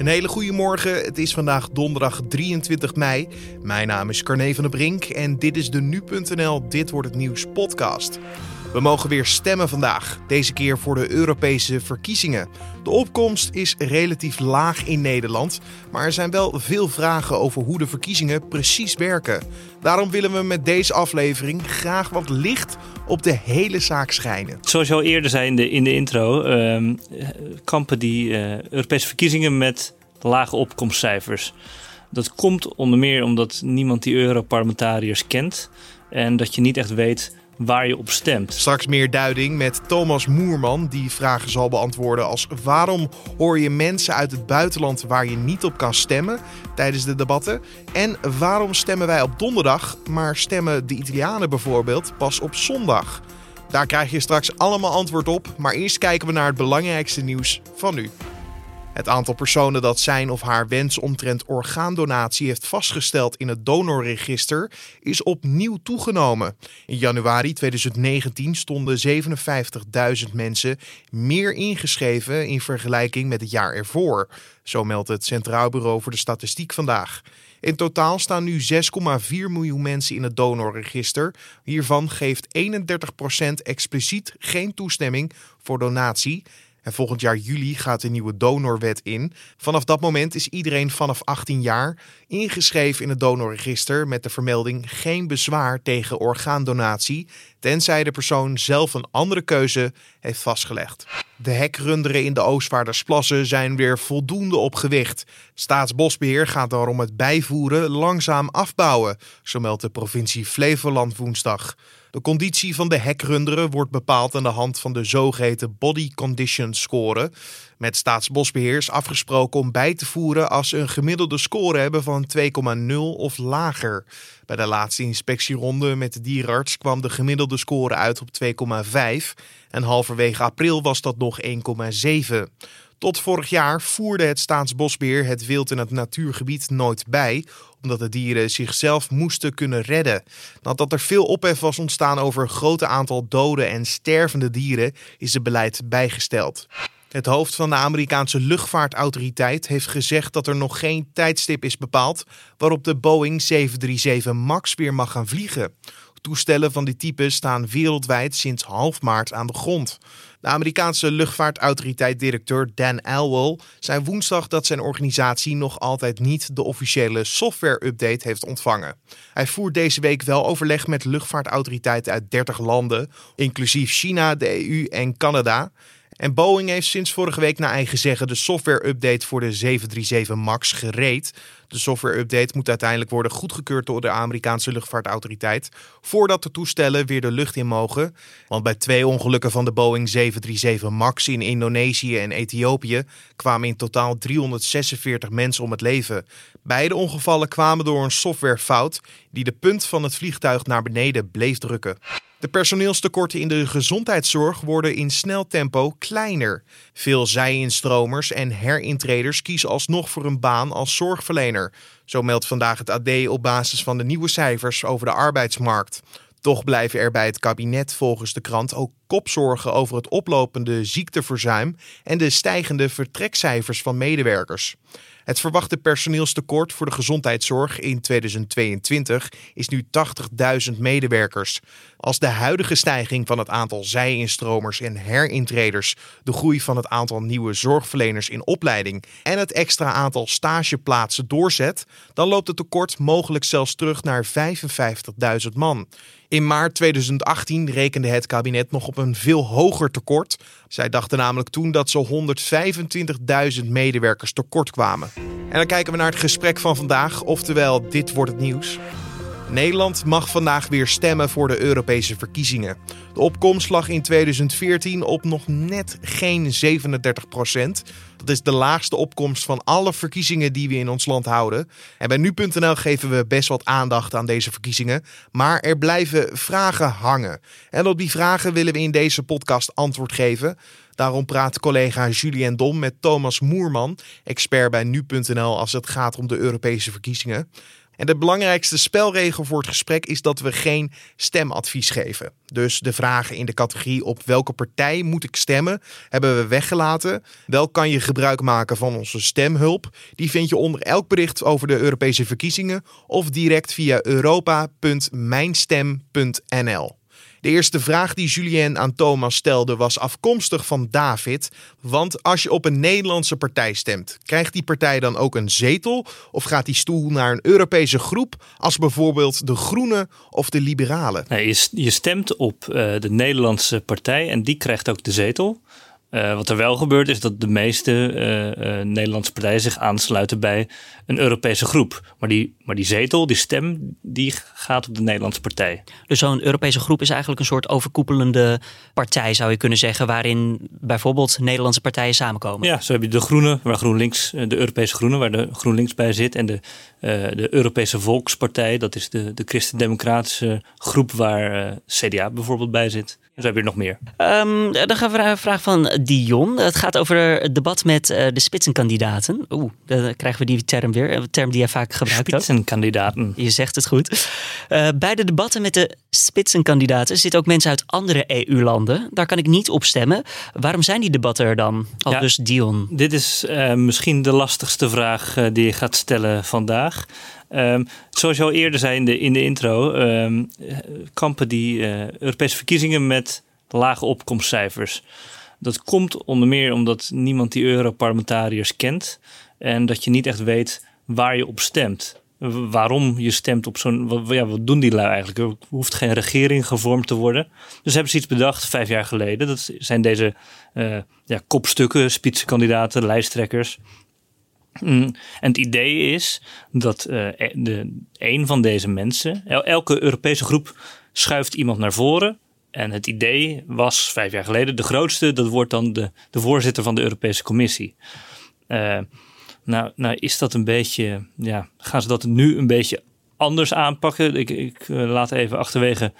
Een hele goede morgen. Het is vandaag donderdag 23 mei. Mijn naam is Carne van der Brink en dit is de nu.nl Dit wordt het nieuws podcast. We mogen weer stemmen vandaag, deze keer voor de Europese verkiezingen. De opkomst is relatief laag in Nederland, maar er zijn wel veel vragen over hoe de verkiezingen precies werken. Daarom willen we met deze aflevering graag wat licht op de hele zaak schijnen. Zoals je al eerder zei in de, in de intro, ehm, kampen die uh, Europese verkiezingen met lage opkomstcijfers. Dat komt onder meer omdat niemand die Europarlementariërs kent en dat je niet echt weet waar je op stemt. Straks meer duiding met Thomas Moerman, die vragen zal beantwoorden als waarom hoor je mensen uit het buitenland waar je niet op kan stemmen tijdens de debatten? En waarom stemmen wij op donderdag, maar stemmen de Italianen bijvoorbeeld pas op zondag? Daar krijg je straks allemaal antwoord op, maar eerst kijken we naar het belangrijkste nieuws van nu. Het aantal personen dat zijn of haar wens omtrent orgaandonatie heeft vastgesteld in het donorregister is opnieuw toegenomen. In januari 2019 stonden 57.000 mensen meer ingeschreven in vergelijking met het jaar ervoor. Zo meldt het Centraal Bureau voor de Statistiek vandaag. In totaal staan nu 6,4 miljoen mensen in het donorregister. Hiervan geeft 31% expliciet geen toestemming voor donatie. En volgend jaar juli gaat de nieuwe donorwet in. Vanaf dat moment is iedereen vanaf 18 jaar ingeschreven in het donorregister met de vermelding geen bezwaar tegen orgaandonatie, tenzij de persoon zelf een andere keuze heeft vastgelegd. De hekrunderen in de Oostvaardersplassen zijn weer voldoende op gewicht. Staatsbosbeheer gaat daarom het bijvoeren langzaam afbouwen, zo meldt de provincie Flevoland woensdag. De conditie van de hekrunderen wordt bepaald aan de hand van de zogeheten Body Condition Score. Met Staatsbosbeheer is afgesproken om bij te voeren als ze een gemiddelde score hebben van 2,0 of lager. Bij de laatste inspectieronde met de dierenarts kwam de gemiddelde score uit op 2,5 en halverwege april was dat nog 1,7. Tot vorig jaar voerde het Staatsbosbeheer het wild in het natuurgebied nooit bij, omdat de dieren zichzelf moesten kunnen redden. Nadat er veel ophef was ontstaan over een groot aantal dode en stervende dieren, is het beleid bijgesteld. Het hoofd van de Amerikaanse luchtvaartautoriteit heeft gezegd dat er nog geen tijdstip is bepaald waarop de Boeing 737 MAX weer mag gaan vliegen. Toestellen van die type staan wereldwijd sinds half maart aan de grond. De Amerikaanse luchtvaartautoriteit-directeur Dan Elwell zei woensdag dat zijn organisatie nog altijd niet de officiële software-update heeft ontvangen. Hij voert deze week wel overleg met luchtvaartautoriteiten uit 30 landen, inclusief China, de EU en Canada. En Boeing heeft sinds vorige week naar eigen zeggen de software-update voor de 737 MAX gereed. De software-update moet uiteindelijk worden goedgekeurd door de Amerikaanse luchtvaartautoriteit voordat de toestellen weer de lucht in mogen. Want bij twee ongelukken van de Boeing 737 MAX in Indonesië en Ethiopië kwamen in totaal 346 mensen om het leven. Beide ongevallen kwamen door een softwarefout die de punt van het vliegtuig naar beneden bleef drukken. De personeelstekorten in de gezondheidszorg worden in snel tempo kleiner. Veel zij-instromers en herintreders kiezen alsnog voor een baan als zorgverlener. Zo meldt vandaag het AD op basis van de nieuwe cijfers over de arbeidsmarkt. Toch blijven er bij het kabinet volgens de krant ook kopzorgen over het oplopende ziekteverzuim en de stijgende vertrekcijfers van medewerkers. Het verwachte personeelstekort voor de gezondheidszorg in 2022 is nu 80.000 medewerkers. Als de huidige stijging van het aantal zij-instromers en herintreders, de groei van het aantal nieuwe zorgverleners in opleiding en het extra aantal stageplaatsen doorzet, dan loopt het tekort mogelijk zelfs terug naar 55.000 man. In maart 2018 rekende het kabinet nog op een veel hoger tekort. Zij dachten namelijk toen dat ze 125.000 medewerkers tekort kwamen. En dan kijken we naar het gesprek van vandaag, oftewel dit wordt het nieuws. Nederland mag vandaag weer stemmen voor de Europese verkiezingen. De opkomst lag in 2014 op nog net geen 37 procent. Dat is de laagste opkomst van alle verkiezingen die we in ons land houden. En bij nu.nl geven we best wat aandacht aan deze verkiezingen. Maar er blijven vragen hangen. En op die vragen willen we in deze podcast antwoord geven. Daarom praat collega Julien Dom met Thomas Moerman, expert bij nu.nl als het gaat om de Europese verkiezingen. En de belangrijkste spelregel voor het gesprek is dat we geen stemadvies geven. Dus de vragen in de categorie op welke partij moet ik stemmen hebben we weggelaten. Wel kan je gebruik maken van onze stemhulp. Die vind je onder elk bericht over de Europese verkiezingen of direct via europa.mijnstem.nl. De eerste vraag die Julien aan Thomas stelde was afkomstig van David. Want als je op een Nederlandse partij stemt, krijgt die partij dan ook een zetel? Of gaat die stoel naar een Europese groep, als bijvoorbeeld de Groenen of de Liberalen? Nee, je, stemt op uh, de Nederlandse partij en die krijgt ook de zetel. Uh, wat er wel gebeurt is dat de meeste uh, uh, Nederlandse partijen zich aansluiten bij een Europese groep. Maar die, maar die zetel, die stem, die gaat op de Nederlandse partij. Dus zo'n Europese groep is eigenlijk een soort overkoepelende partij, zou je kunnen zeggen, waarin bijvoorbeeld Nederlandse partijen samenkomen. Ja, zo heb je de Groenen, waar GroenLinks, de Europese Groenen, waar de GroenLinks bij zit. En de, de Europese Volkspartij, dat is de, de christendemocratische groep waar CDA bijvoorbeeld bij zit. Dus heb je nog meer. Um, dan gaan we naar een vraag van Dion. Het gaat over het debat met uh, de spitsenkandidaten. Oeh, dan krijgen we die term weer. Een term die jij vaak gebruikt Spitsenkandidaten. Je zegt het goed. Uh, bij de debatten met de spitsenkandidaten zitten ook mensen uit andere EU-landen. Daar kan ik niet op stemmen. Waarom zijn die debatten er dan? Al ja, dus Dion. Dit is uh, misschien de lastigste vraag die je gaat stellen vandaag. Um, zoals je al eerder zei in de, in de intro, um, kampen die uh, Europese verkiezingen met lage opkomstcijfers. Dat komt onder meer omdat niemand die Europarlementariërs kent en dat je niet echt weet waar je op stemt. Waarom je stemt op zo'n. Wat, ja, wat doen die lui eigenlijk? Er hoeft geen regering gevormd te worden. Dus hebben ze iets bedacht vijf jaar geleden. Dat zijn deze uh, ja, kopstukken, spitsenkandidaten, lijsttrekkers. Mm. En het idee is dat uh, de, een van deze mensen, elke Europese groep schuift iemand naar voren. En het idee was vijf jaar geleden, de grootste, dat wordt dan de, de voorzitter van de Europese Commissie. Uh, nou, nou is dat een beetje, ja, gaan ze dat nu een beetje anders aanpakken? Ik, ik uh, laat even achterwege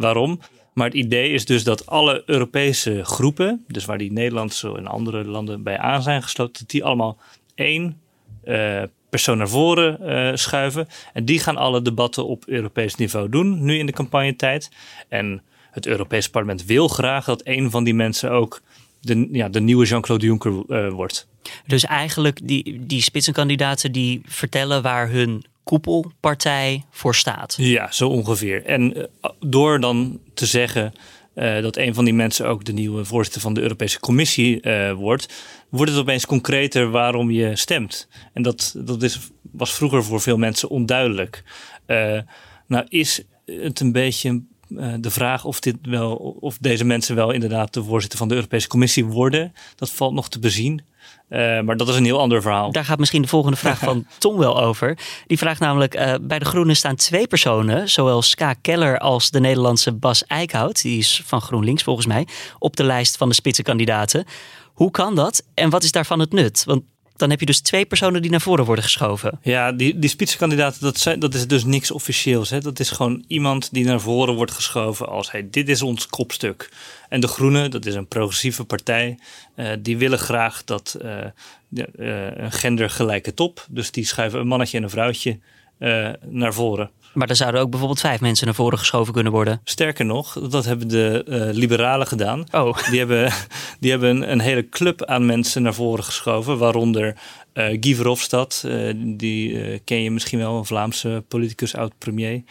waarom. Maar het idee is dus dat alle Europese groepen, dus waar die Nederlandse en andere landen bij aan zijn gesloten, dat die allemaal één uh, persoon naar voren uh, schuiven. En die gaan alle debatten op Europees niveau doen, nu in de campagnetijd. En het Europees Parlement wil graag dat een van die mensen ook de, ja, de nieuwe Jean-Claude Juncker uh, wordt. Dus eigenlijk die, die spitsenkandidaten die vertellen waar hun koepelpartij voor staat. Ja, zo ongeveer. En door dan te zeggen uh, dat een van die mensen ook de nieuwe voorzitter van de Europese Commissie uh, wordt, wordt het opeens concreter waarom je stemt. En dat, dat is, was vroeger voor veel mensen onduidelijk. Uh, nou is het een beetje de vraag of, dit wel, of deze mensen wel inderdaad de voorzitter van de Europese Commissie worden. Dat valt nog te bezien. Uh, maar dat is een heel ander verhaal. Daar gaat misschien de volgende vraag van Tom wel over. Die vraagt namelijk: uh, bij de Groenen staan twee personen, zowel Ska Keller als de Nederlandse Bas Eickhout, die is van GroenLinks volgens mij, op de lijst van de spitsenkandidaten. Hoe kan dat en wat is daarvan het nut? Want dan heb je dus twee personen die naar voren worden geschoven. Ja, die, die spitsenkandidaten, dat, zijn, dat is dus niks officieels. Hè? Dat is gewoon iemand die naar voren wordt geschoven als hey, dit is ons kopstuk. En de Groenen, dat is een progressieve partij, uh, die willen graag dat uh, uh, een gendergelijke top. Dus die schuiven een mannetje en een vrouwtje naar voren. Maar er zouden ook bijvoorbeeld vijf mensen naar voren geschoven kunnen worden. Sterker nog, dat hebben de uh, liberalen gedaan. Oh. Die hebben, die hebben een, een, hele club aan mensen naar voren geschoven. Waaronder uh, Guy Verhofstadt, uh, die ken je misschien wel, een Vlaamse politicus, oud-premier.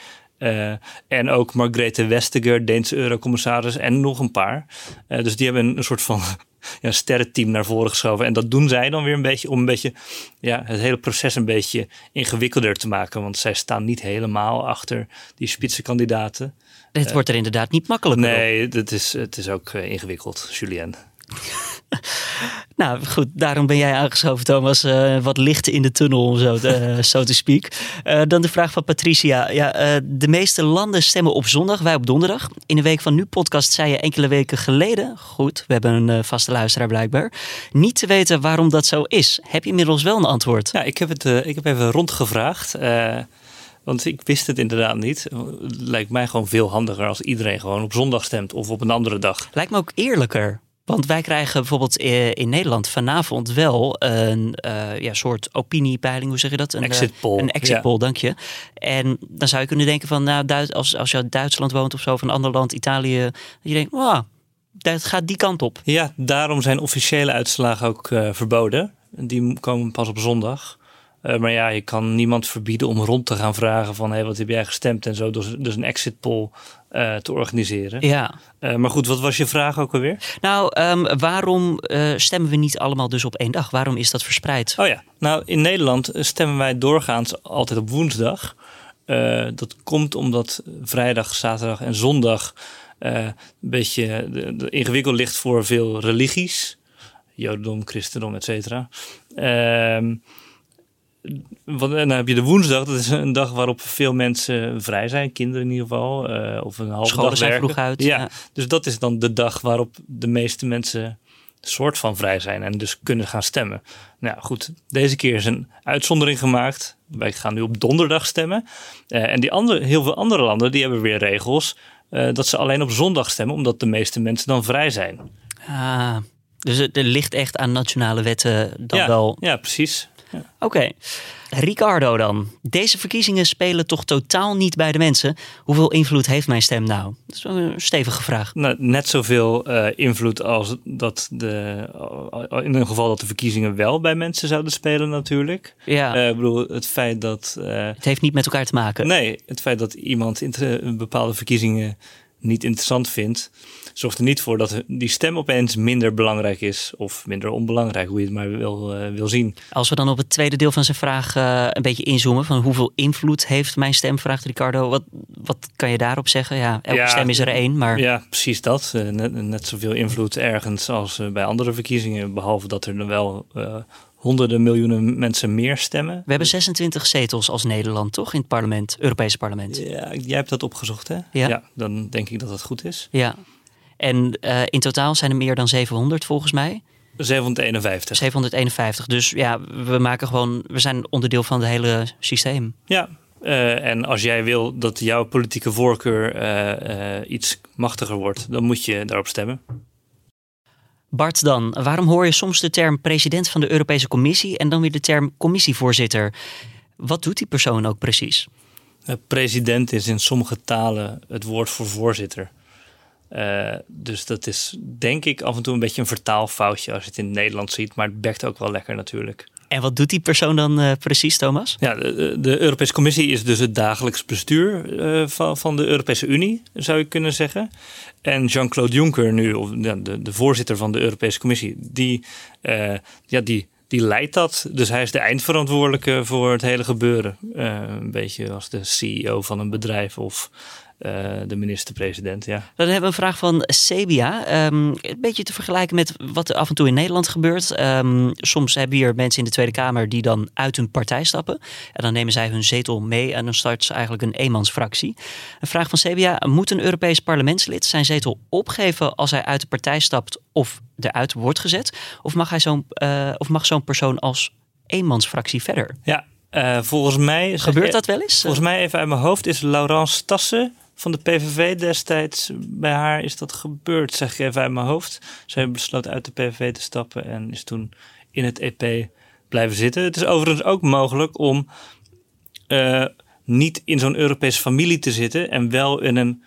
en ook Margrethe Vestager, Deense eurocommissaris en nog een paar. dus die hebben een, een soort van ja, sterrenteam naar voren geschoven. En dat doen zij dan weer een beetje om een beetje ja, het hele proces een beetje ingewikkelder te maken. Want zij staan niet helemaal achter die spitsenkandidaten. Het uh, wordt er inderdaad niet makkelijker Nee, het is, het is ook uh, ingewikkeld, Julien. nou goed, daarom ben jij aangeschoven, Thomas. Uh, wat licht in de tunnel, zo te, so to speak. Uh, dan de vraag van Patricia. Ja, uh, de meeste landen stemmen op zondag, wij op donderdag. In de Week van Nu podcast zei je enkele weken geleden... goed, we hebben een vaste luisteraar blijkbaar... niet te weten waarom dat zo is. Heb je inmiddels wel een antwoord? Ja, ik heb, het, ik heb even rondgevraagd... Want ik wist het inderdaad niet. Het lijkt mij gewoon veel handiger als iedereen gewoon op zondag stemt of op een andere dag. Lijkt me ook eerlijker. Want wij krijgen bijvoorbeeld eh, in Nederland vanavond wel een uh, ja, soort opiniepeiling, hoe zeg je dat? Een exit poll. Een exit poll, dank je. En dan zou je kunnen denken van, nou, als, als je uit Duitsland woont of zo, of een ander land, Italië, dat je denkt, wow, dat gaat die kant op. Ja, daarom zijn officiële uitslagen ook uh, verboden. Die komen pas op zondag. Uh, maar ja, je kan niemand verbieden om rond te gaan vragen van hey, wat heb jij gestemd en zo. Dus, dus een exit poll uh, te organiseren. Ja. Uh, maar goed, wat was je vraag ook alweer? Nou, um, waarom stemmen we niet allemaal dus op één dag? Waarom is dat verspreid? Oh ja, nou in Nederland stemmen wij doorgaans altijd op woensdag. dat komt omdat vrijdag, zaterdag en zondag een beetje de, de ingewikkeld ligt voor veel religies. Jodendom, christendom, et cetera. Ehm, want, dan heb je de woensdag, dat is een dag waarop veel mensen vrij zijn, kinderen in ieder geval, uh, of een halve Scholen dag zijn werken. vroeg uit. Ja, Ja. dus dat is dan de dag waarop de meeste mensen soort van vrij zijn en dus kunnen gaan stemmen. Nou goed, deze keer is een uitzondering gemaakt. Wij gaan nu op donderdag stemmen. Eh, en die andere, heel veel andere landen die hebben weer regels eh, dat ze alleen op zondag stemmen, omdat de meeste mensen dan vrij zijn. Ah, dus het, er ligt echt aan nationale wetten dan ja, wel. ja, precies. Oké. Ricardo dan. Deze verkiezingen spelen toch totaal niet bij de mensen. Hoeveel invloed heeft mijn stem nou? Dat is wel een stevige vraag. Nou, net zoveel eh, invloed als dat de. In een geval dat de verkiezingen wel bij mensen zouden spelen, natuurlijk. Ja, Eh, ik bedoel, het feit dat. eh, het heeft niet met elkaar te maken. nee, het feit dat iemand inter- bepaalde verkiezingen niet interessant vindt, zorgt er niet voor dat die stem opeens minder belangrijk is. Of minder onbelangrijk, hoe je het maar wil, eh, wil zien. Als we dan op het tweede deel van zijn vraag eh, een beetje inzoomen van hoeveel invloed heeft mijn stem, vraagt Ricardo. Wat, wat kan je daarop zeggen? Ja, elke Ja, stem is er één, maar Ja, precies dat. Eh, net, net zoveel invloed ergens als bij andere verkiezingen. Behalve dat er dan wel honderden miljoenen mensen meer stemmen. we hebben 26 zetels als Nederland, toch? In het parlement, Europese parlement. Ja, jij hebt dat opgezocht, hè? Ja. dan denk ik dat dat goed is. Ja. En eh, in totaal zijn er meer dan 700 volgens mij. 751. 751. Dus ja, we maken gewoon, we zijn onderdeel van het hele systeem. Ja. eh, en als jij wil dat jouw politieke voorkeur eh, iets machtiger wordt, dan moet je daarop stemmen. Bart dan, waarom hoor je soms de term president van de Europese Commissie en dan weer de term commissievoorzitter? Wat doet die persoon ook precies? President is in sommige talen het woord voor voorzitter. Eh, dus dat is denk ik af en toe een beetje een vertaalfoutje als je het in het Nederlands ziet. Maar het bekt ook wel lekker natuurlijk. En wat doet die persoon dan eh, precies, Thomas? Ja, de, de Europese Commissie is dus het dagelijks bestuur eh, van, van de Europese Unie, zou je kunnen zeggen. En Jean-Claude Juncker nu, of ja, de, de voorzitter van de Europese Commissie, die, ja, die, die leidt dat. Dus hij is de eindverantwoordelijke voor het hele gebeuren. Een beetje als de CEO van een bedrijf of eh, de minister-president, ja. Dan hebben we een vraag van Sebia. Ehm, een beetje te vergelijken met wat er af en toe in Nederland gebeurt. Ehm, soms hebben hier mensen in de Tweede Kamer die dan uit hun partij stappen. En dan nemen zij hun zetel mee en dan starten ze eigenlijk een eenmansfractie. Een vraag van Sebia. Moet een Europees parlementslid zijn zetel opgeven als hij uit de partij stapt of eruit wordt gezet? Of mag, hij zo'n, eh, of mag zo'n persoon als eenmansfractie verder? Ja, eh, volgens mij... Gebeurt dat wel eens? Volgens mij, even uit mijn hoofd, is Laurence Tassen van de PVV destijds. Bij haar is dat gebeurd, zeg ik even uit mijn hoofd. Zij besloot uit de PVV te stappen en is toen in het EP blijven zitten. Het is overigens ook mogelijk om eh, niet in zo'n Europese familie te zitten en wel in een,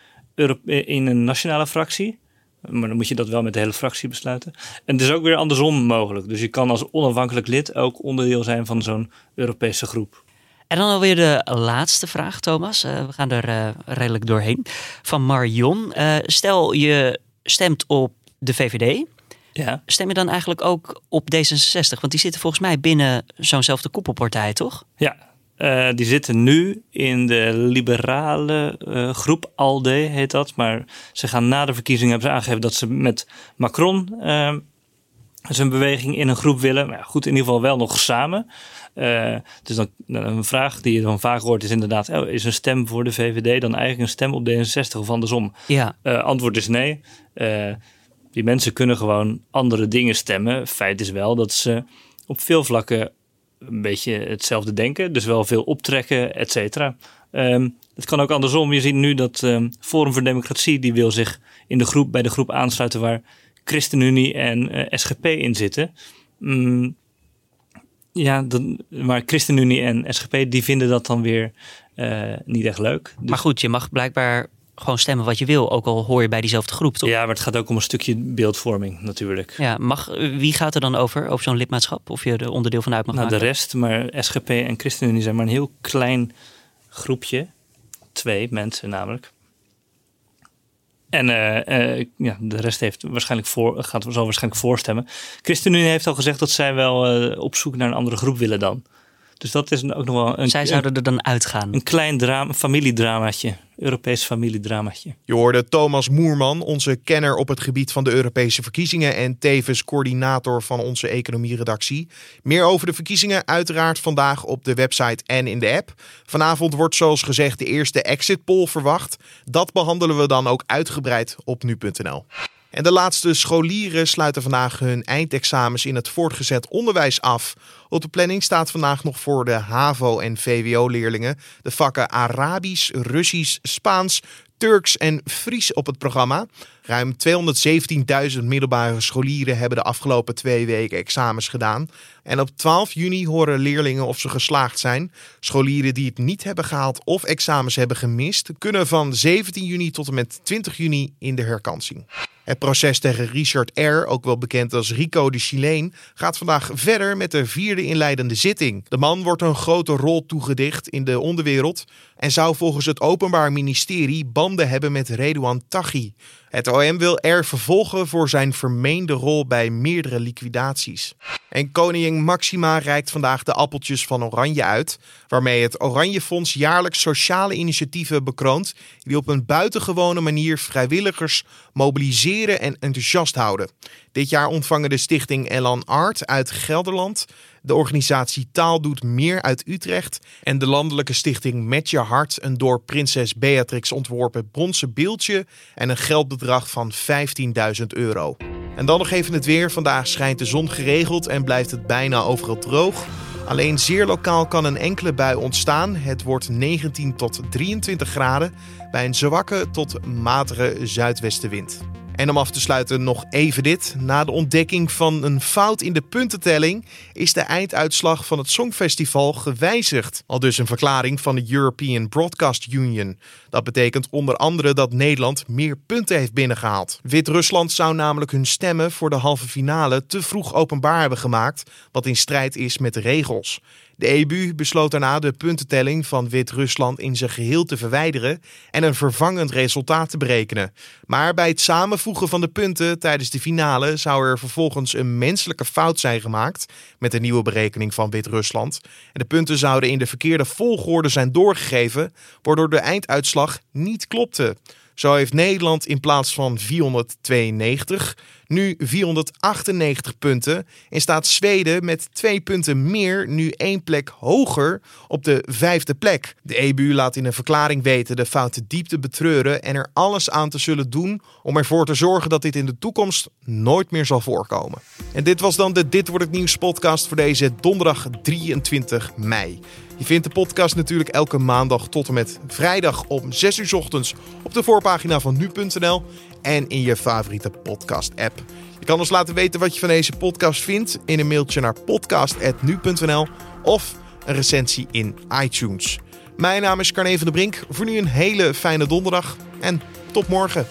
in een nationale fractie. Maar dan moet je dat wel met de hele fractie besluiten. En het is ook weer andersom mogelijk. Dus je kan als onafhankelijk lid ook onderdeel zijn van zo'n Europese groep. En dan alweer de laatste vraag, Thomas. Eh, we gaan er eh, redelijk doorheen. Van Marion. Eh, stel je stemt op de VVD. Ja. Stem je dan eigenlijk ook op D66? Want die zitten volgens mij binnen zo'nzelfde koepelpartij, toch? Ja, die zitten nu in de liberale groep, ALDE heet dat. Maar ze gaan na de verkiezingen, hebben ze aangegeven dat ze met Macron zijn beweging in een groep willen. Maar goed, in ieder geval wel nog samen. Eh, dus dan, dan een vraag die je dan vaak hoort is inderdaad, oh, is een stem voor de VVD dan eigenlijk een stem op D66 of andersom? Ja. Eh, antwoord is nee. Eh, die mensen kunnen gewoon andere dingen stemmen. Feit is wel dat ze op veel vlakken een beetje hetzelfde denken. Dus wel veel optrekken, et cetera. Ehm, het kan ook andersom. Je ziet nu dat ehm, Forum voor Democratie... die wil zich in de groep, bij de groep aansluiten... waar ChristenUnie en eh, SGP in zitten. Mm, ja, dan, maar ChristenUnie en SGP die vinden dat dan weer eh, niet echt leuk. Dus- Maar goed, je mag blijkbaar gewoon stemmen wat je wil. Ook al hoor je bij diezelfde groep, toch? Ja, maar het gaat ook om een stukje beeldvorming natuurlijk. Ja, mag, wie gaat er dan over, over zo'n lidmaatschap? Of je er onderdeel van uit mag Nou, de rest, maar SGP en ChristenUnie zijn maar een heel klein groepje. Twee mensen namelijk. En eh, eh, ja, de rest heeft waarschijnlijk voor, gaat, zal waarschijnlijk voorstemmen. ChristenUnie heeft al gezegd dat zij wel eh, op zoek naar een andere groep willen dan. Dus dat is ook nog wel een, Zij zouden er dan uitgaan. een klein drama, familiedramaatje. Europees familiedramaatje. Je hoorde Thomas Moerman, onze kenner op het gebied van de Europese verkiezingen en tevens coördinator van onze economieredactie. Meer over de verkiezingen uiteraard vandaag op de website en in de app. Vanavond wordt zoals gezegd de eerste exit poll verwacht. Dat behandelen we dan ook uitgebreid op nu.nl. En de laatste scholieren sluiten vandaag hun eindexamens in het voortgezet onderwijs af. Op de planning staat vandaag nog voor de HAVO- en VWO-leerlingen de vakken Arabisch, Russisch, Spaans, Turks en Fries op het programma. Ruim 217.000 middelbare scholieren hebben de afgelopen twee weken examens gedaan. En op 12 juni horen leerlingen of ze geslaagd zijn. Scholieren die het niet hebben gehaald of examens hebben gemist, kunnen van 17 juni tot en met 20 juni in de herkansing. Het proces tegen Richard R., ook wel bekend als Rico de Chileen, gaat vandaag verder met de vierde inleidende zitting. De man wordt een grote rol toegedicht in de onderwereld en zou volgens het Openbaar Ministerie banden hebben met Redouan Taghi. Het OM wil R vervolgen voor zijn vermeende rol bij meerdere liquidaties. En koningin Maxima reikt vandaag de appeltjes van Oranje uit, waarmee het Oranje Fonds jaarlijks sociale initiatieven bekroont die op een buitengewone manier vrijwilligers mobiliseren en enthousiast houden. Dit jaar ontvangen de stichting Elan Art uit Gelderland, de organisatie Taal doet meer uit Utrecht en de landelijke stichting Met je een door prinses Beatrix ontworpen bronzen beeldje en een geldbedrag van 15.000 euro. En dan nog even het weer. Vandaag schijnt de zon geregeld en blijft het bijna overal droog. Alleen zeer lokaal kan een enkele bui ontstaan. Het wordt 19 tot 23 graden bij een zwakke tot matige zuidwestenwind. En om af te sluiten nog even dit. Na de ontdekking van een fout in de puntentelling is de einduitslag van het Songfestival gewijzigd. Al dus een verklaring van de European Broadcast Union. Dat betekent onder andere dat Nederland meer punten heeft binnengehaald. Wit-Rusland zou namelijk hun stemmen voor de halve finale te vroeg openbaar hebben gemaakt, wat in strijd is met de regels. De EBU besloot daarna de puntentelling van Wit-Rusland in zijn geheel te verwijderen en een vervangend resultaat te berekenen. Maar bij het samenvoegen van de punten tijdens de finale zou er vervolgens een menselijke fout zijn gemaakt met de nieuwe berekening van Wit-Rusland. En de punten zouden in de verkeerde volgorde zijn doorgegeven, waardoor de einduitslag niet klopte. Zo heeft Nederland in plaats van 492 nu 498 punten en staat Zweden met twee punten meer nu één plek hoger op de vijfde plek. De EBU laat in een verklaring weten de fouten diep te betreuren en er alles aan te zullen doen om ervoor te zorgen dat dit in de toekomst nooit meer zal voorkomen. En dit was dan de Dit wordt het nieuws podcast voor deze donderdag 23 mei. Je vindt de podcast natuurlijk elke maandag tot en met vrijdag om 6 uur ochtends op de voorpagina van nu.nl en in je favoriete podcast-app. Je kan ons laten weten wat je van deze podcast vindt in een mailtje naar podcast.nu.nl of een recensie in iTunes. Mijn naam is Carne van der Brink. Voor nu een hele fijne donderdag en tot morgen.